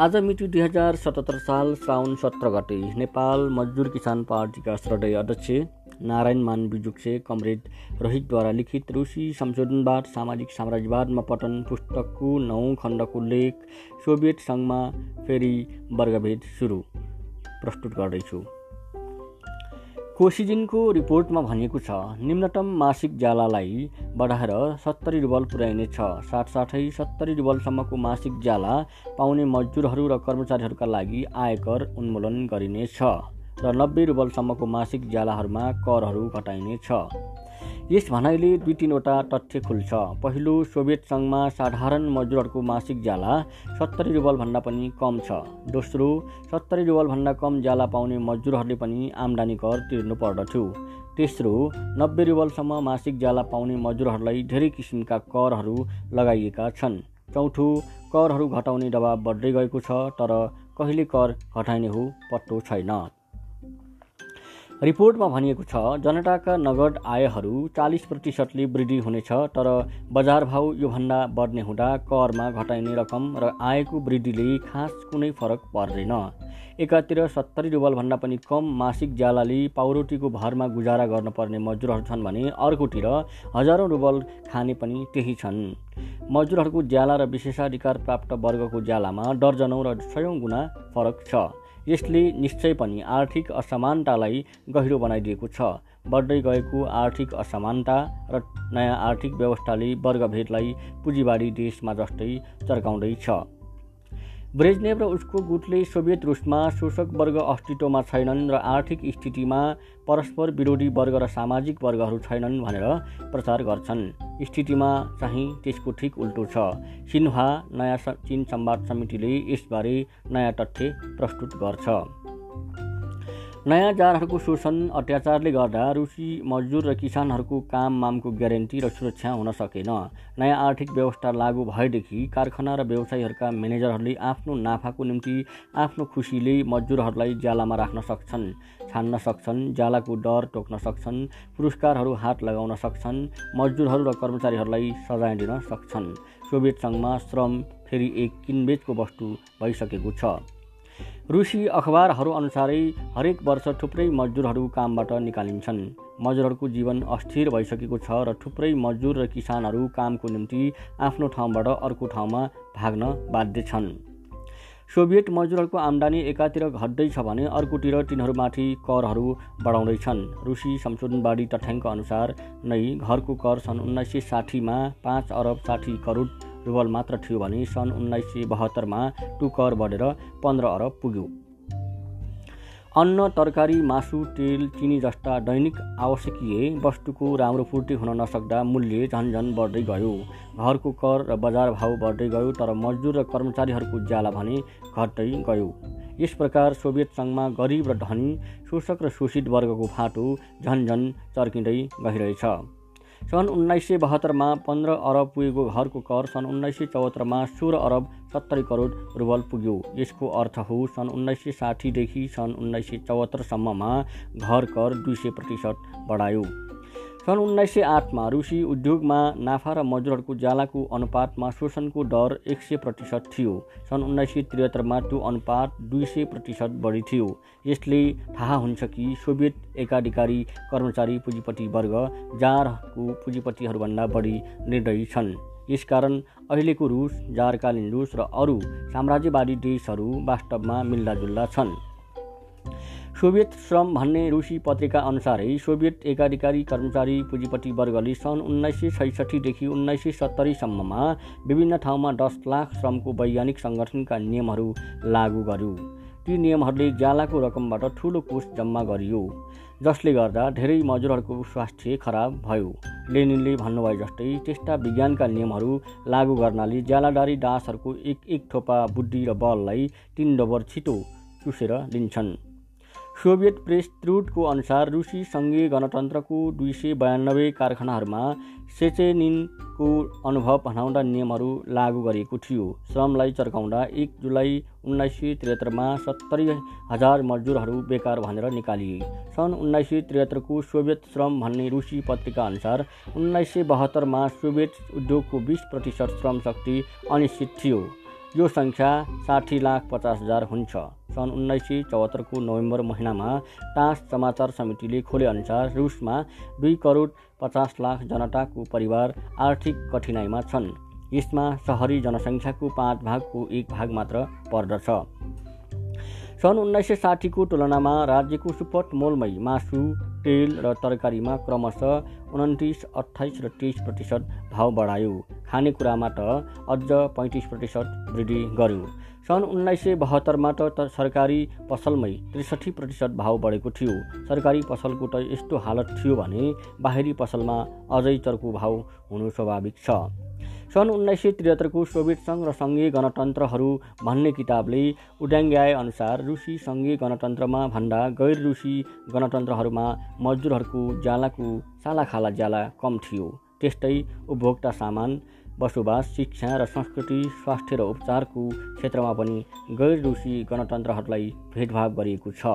आज मिति दुई हजार सतहत्तर साल श्रावण सत्र गते नेपाल मजदुर किसान पार्टीका श्रद्धेय अध्यक्ष नारायण मान बिजुक्से कमरेड रोहितद्वारा लिखित रुसी संशोधनवाद सामाजिक साम्राज्यवादमा पठन पुस्तकको नौ खण्डको लेख सोभियत सङ्घमा फेरि वर्गभेद सुरु प्रस्तुत गर्दैछु। कोसिजिनको रिपोर्टमा भनिएको छ निम्नतम मासिक ज्यालालाई बढाएर सत्तरी रुबल पुर्याइनेछ। साथसाथै सत्तरी रुबलसम्मको मासिक ज्याला पाउने मजदुरहरू र कर्मचारीहरूका लागि आयकर उन्मूलन गरिनेछ र नब्बे रुबलसम्मको मासिक ज्यालाहरूमा करहरू घटाइनेछ। यस भनाइले दुई तिनवटा तथ्य खुल्छ। पहिलो सोभियत सङ्घमा साधारण मजदुरहरूको मासिक ज्याला सत्तरी रुबलभन्दा पनि कम छ। दोस्रो सत्तरी रुबलभन्दा कम ज्याला पाउने मजदुरहरूले पनि आम्दानी कर तिर्नु पर्दथ्यो। तेस्रो नब्बे रुबलसम्म मासिक ज्याला पाउने मजदुरहरूलाई धेरै किसिमका करहरू लगाइएका छन्। चौथो करहरू घटाउने दबाब बढ्दै गएको छ तर कहिले कर घटाइने हो पत्तो छैन। रिपोर्टमा भनिएको छ जनताका नगद आयहरू चालिस प्रतिशतले वृद्धि हुनेछ तर बजार भाउ योभन्दा बढ्ने हुँदा करमा घटाइने रकम र आयको वृद्धिले खास कुनै फरक पर्दैन। एकातिर सत्तरी रुबलभन्दा पनि कम मासिक ज्यालाले पाउरोटीको भरमा गुजारा गर्नुपर्ने मजदुरहरू छन् भने अर्कोतिर हजारौँ रुबल खाने पनि त्यही छन्। मजदुरहरूको ज्याला र विशेषाधिकार प्राप्त वर्गको ज्यालामा दर्जनौँ र सयौँ गुणा फरक छ। यसले निश्चय पनि आर्थिक असमानतालाई गहिरो बनाइदिएको छ। बढ्दै गएको आर्थिक असमानता र नयाँ आर्थिक व्यवस्थाले वर्गभेदलाई पुँजीवाडी देशमा जस्तै चर्काउँदैछ। ब्रेजनेव र उसको गुटले सोभियत रुसमा शोषक वर्ग अस्तित्वमा छैनन् र आर्थिक स्थितिमा परस्पर विरोधी वर्ग र सामाजिक वर्गहरू छैनन् भनेर प्रचार गर्छन्। स्थितिमा चाहिँ त्यसको ठिक उल्टो छ। सिन्हा नयाँ चिन संवाद समितिले यसबारे नयाँ तथ्य प्रस्तुत गर्छ। नयाँ जारहरूको शोषण अत्याचारले गर्दा रुसी मजदुर र किसानहरूको काम मामको ग्यारेन्टी र सुरक्षा हुन सकेन। नयाँ आर्थिक व्यवस्था लागू भएदेखि कारखाना र व्यवसायीहरूका म्यानेजरहरूले आफ्नो नाफाको निम्ति आफ्नो खुसीले मजदुरहरूलाई ज्यालामा राख्न सक्छन् छान्न सक्छन् ज्यालाको डर टोक्न सक्छन् पुरस्कारहरू हात लगाउन सक्छन् मजदुरहरू र कर्मचारीहरूलाई सजाय दिन सक्छन्। सोभियत सङ्घमा श्रम फेरि एक किनबेचको वस्तु भइसकेको छ। रुसी अखबारहरू अनुसारै हरेक वर्ष थुप्रै मजदुरहरू कामबाट निकालिन्छन्। मजदुरहरूको जीवन अस्थिर भइसकेको छ र थुप्रै मजदुर र किसानहरू कामको निम्ति आफ्नो ठाउँबाट अर्को ठाउँमा भाग्न बाध्य छन्। सोभियत मजदुरहरूको आम्दानी एकातिर घट्दैछ भने अर्कोतिर तिनीहरूमाथि करहरू बढाउँदैछन्। रुसी संशोधनवादी तथ्याङ्क अनुसार नै घरको कर सन् उन्नाइस सय साठीमा पाँच अरब साठी करोड रुबल मात्र थियो भने सन् उन्नाइस सय बहत्तरमा टु कर बढेर पन्ध्र अरब पुग्यो। अन्न तरकारी मासु तेल चिनी जस्ता दैनिक आवश्यकीय वस्तुको राम्रो पूर्ति हुन नसक्दा मूल्य झन्झन बढ्दै गयो। घरको कर र बजार भाउ बढ्दै गयो तर मजदुर र कर्मचारीहरूको ज्याला भने घट्दै गयो। यस प्रकार सोभियत सङ्घमा गरिब र धनी शोषक र शोषित वर्गको फाटो झन्झन चर्किँदै गइरहेछ। सन् उन्नाइस सय बहत्तरमा पन्ध्र अरब पुगेको घरको कर सन् उन्नाइस सय चौहत्तरमा सोह्र अरब सत्तरी करोड रुबल पुग्यो। यसको अर्थ हो सन् उन्नाइस सय साठीदेखि सन् उन्नाइस सय चौहत्तरसम्ममा घर कर दुई सय प्रतिशत बढायो। सन् उन्नाइस सय आठमा रुसी उद्योगमा नाफा र मजदुरहरूको ज्यालाको अनुपातमा शोषणको दर एक सय प्रतिशत थियो। सन् उन्नाइस सय त्रिहत्तरमा त्यो अनुपात दुई सय प्रतिशत बढी थियो। यसले थाहा हुन्छ कि सोभियत एकाधिकारी कर्मचारी पुँजीपट्टि वर्ग जारको पुँजीपट्टिहरूभन्दा बढी निर्दयी छन्। यसकारण अहिलेको रुस जारकालीन रुस र अरू साम्राज्यवादी देशहरू वास्तवमा मिल्दाजुल्दा छन्। सोभियत श्रम भन्ने रुसी पत्रिका अनुसारै सोभियत एकाधिकारी कर्मचारी पुँजीपट्टि वर्गले सन् उन्नाइस सय छैसठीदेखि उन्नाइस सय सत्तरीसम्ममा विभिन्न ठाउँमा दस लाख श्रमको वैज्ञानिक सङ्गठनका नियमहरू लागू गर्यो। ती नियमहरूले ज्यालाको रकमबाट ठुलो कोष जम्मा गरियो जसले गर्दा धेरै मजदुरहरूको स्वास्थ्य खराब भयो। लेनिनले भन्नुभयो जस्तै त्यस्ता विज्ञानका नियमहरू लागू गर्नाले ज्यालादारी दासहरूको एक एक थोपा बुद्धि र बललाई तिन डबर छिटो चुसेर लिन्छन्। सोभियत प्रेस त्रुटको अनुसार रुसी सङ्घीय गणतन्त्रको दुई सय बयानब्बे कारखानाहरूमा सेचेनिनको अनुभव भनाउँदा नियमहरू लागू गरिएको थियो। श्रमलाई चर्काउँदा एक जुलाई उन्नाइस सय त्रिहत्तरमा सत्तरी हजार मजदुरहरू बेकार भनेर निकालिए। सन् उन्नाइस सय त्रिहत्तरको सोभियत श्रम भन्ने रुसी पत्रिका अनुसार उन्नाइस सय बहत्तरमा सोभियत उद्योगको बिस प्रतिशत श्रम शक्ति अनिश्चित थियो। यो सङ्ख्या साठी लाख पचास हजार हुन्छ। सन् उन्नाइस सय चौहत्तरको नोभेम्बर महिनामा टास समाचार समितिले खोलेअनुसार रुसमा दुई करोड पचास लाख जनताको परिवार आर्थिक कठिनाइमा छन्। यसमा सहरी जनसङ्ख्याको पाँच भागको एक भाग मात्र पर्दछ। सन् उन्नाइस सय साठीको तुलनामा राज्यको सुपट मोलमै मासु तेल र तरकारीमा क्रमशः उन्तिस अठाइस र तेइस प्रतिशत भाव बढायो। खानेकुरामा त अझ पैँतिस प्रतिशत वृद्धि गर्यो। सन् उन्नाइस सय बहत्तरमा त सरकारी पसलमै त्रिसठी प्रतिशत भाव बढेको थियो। सरकारी पसलको त यस्तो हालत थियो भने बाहिरी पसलमा अझै चर्को भाव हुनु स्वाभाविक छ। सन् उन्नाइस सय त्रिहत्तरको सोभियत सङ्घ र सङ्घीय गणतन्त्रहरू भन्ने किताबले उड्याङ्ग्याए अनुसार रुसी सङ्घीय गणतन्त्रमा भन्दा गैर रुसी गणतन्त्रहरूमा मजदुरहरूको ज्यालाको सालाखाला ज्याला कम थियो। त्यस्तै उपभोक्ता सामान बसोबास शिक्षा र संस्कृति स्वास्थ्य र उपचारको क्षेत्रमा पनि गैर रुसी गणतन्त्रहरूलाई भेदभाव गरिएको छ।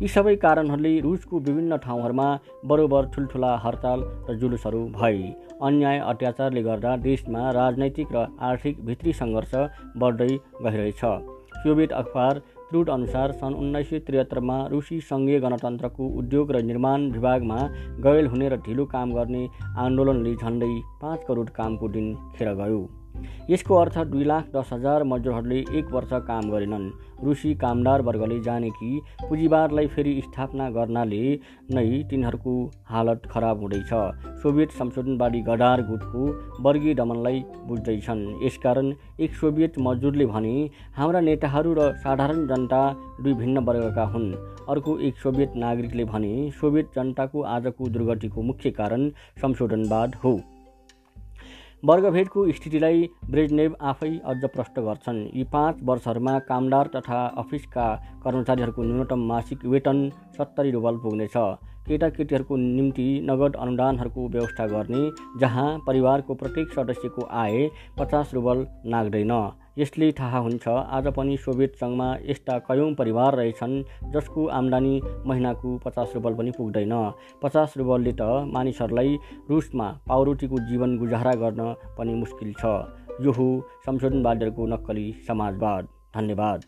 यी सबै कारणहरूले रुसको विभिन्न ठाउँहरूमा बरोबर ठुल्ठुला हडताल र जुलुसहरू भए। अन्याय अत्याचारले गर्दा देशमा राजनैतिक र आर्थिक भित्री सङ्घर्ष बढ्दै गइरहेछ। सोभियत अखबार अनुसार सन् उन्नाइस सय त्रिहत्तरमा रुसी सङ्घीय गणतन्त्रको उद्योग र निर्माण विभागमा गैल हुने र ढिलो काम गर्ने आन्दोलनले झन्डै पाँच करोड कामको दिन खेर गयो। यसको अर्थ दुई लाख दस हजार मजदुरहरूले एक वर्ष काम गरेनन्। रुसी कामदार वर्गले जाने कि पुँजीवादलाई फेरि स्थापना गर्नाले नै तिनीहरूको हालत खराब हुँदैछ। सोभियत संशोधनवादी गडार गुटको वर्गीय दमनलाई बुझ्दैछन्। यसकारण एक सोभियत मजदुरले भने हाम्रा नेताहरू र साधारण जनता दुई भिन्न वर्गका हुन्। अर्को एक सोभियत नागरिकले भने सोभियत जनताको आजको दुर्गतिको मुख्य कारण संशोधनवाद हो। वर्गभेदको स्थितिलाई ब्रेजनेभ आफै अझ प्रष्ट गर्छन्। यी पाँच वर्षहरूमा कामदार तथा अफिसका कर्मचारीहरूको न्यूनतम मासिक वेतन सत्तरी रुबल पुग्नेछ। केटाकेटीहरूको निम्ति नगद अनुदानहरूको व्यवस्था गर्ने जहाँ परिवारको प्रत्येक सदस्यको आय पचास रुबल नाग्दैन यसले थाहा हुन्छ आज पनि सोभियत सङ्घमा यस्ता कयौँ परिवार रहेछन् जसको आम्दानी महिनाको पचास रुबल पनि पुग्दैन। पचास रुबलले त मानिसहरूलाई रुसमा पाउरोटीको जीवन गुजारा गर्न पनि मुस्किल छ। यो हो संशोधनवादीहरूको नक्कली समाजवाद। धन्यवाद।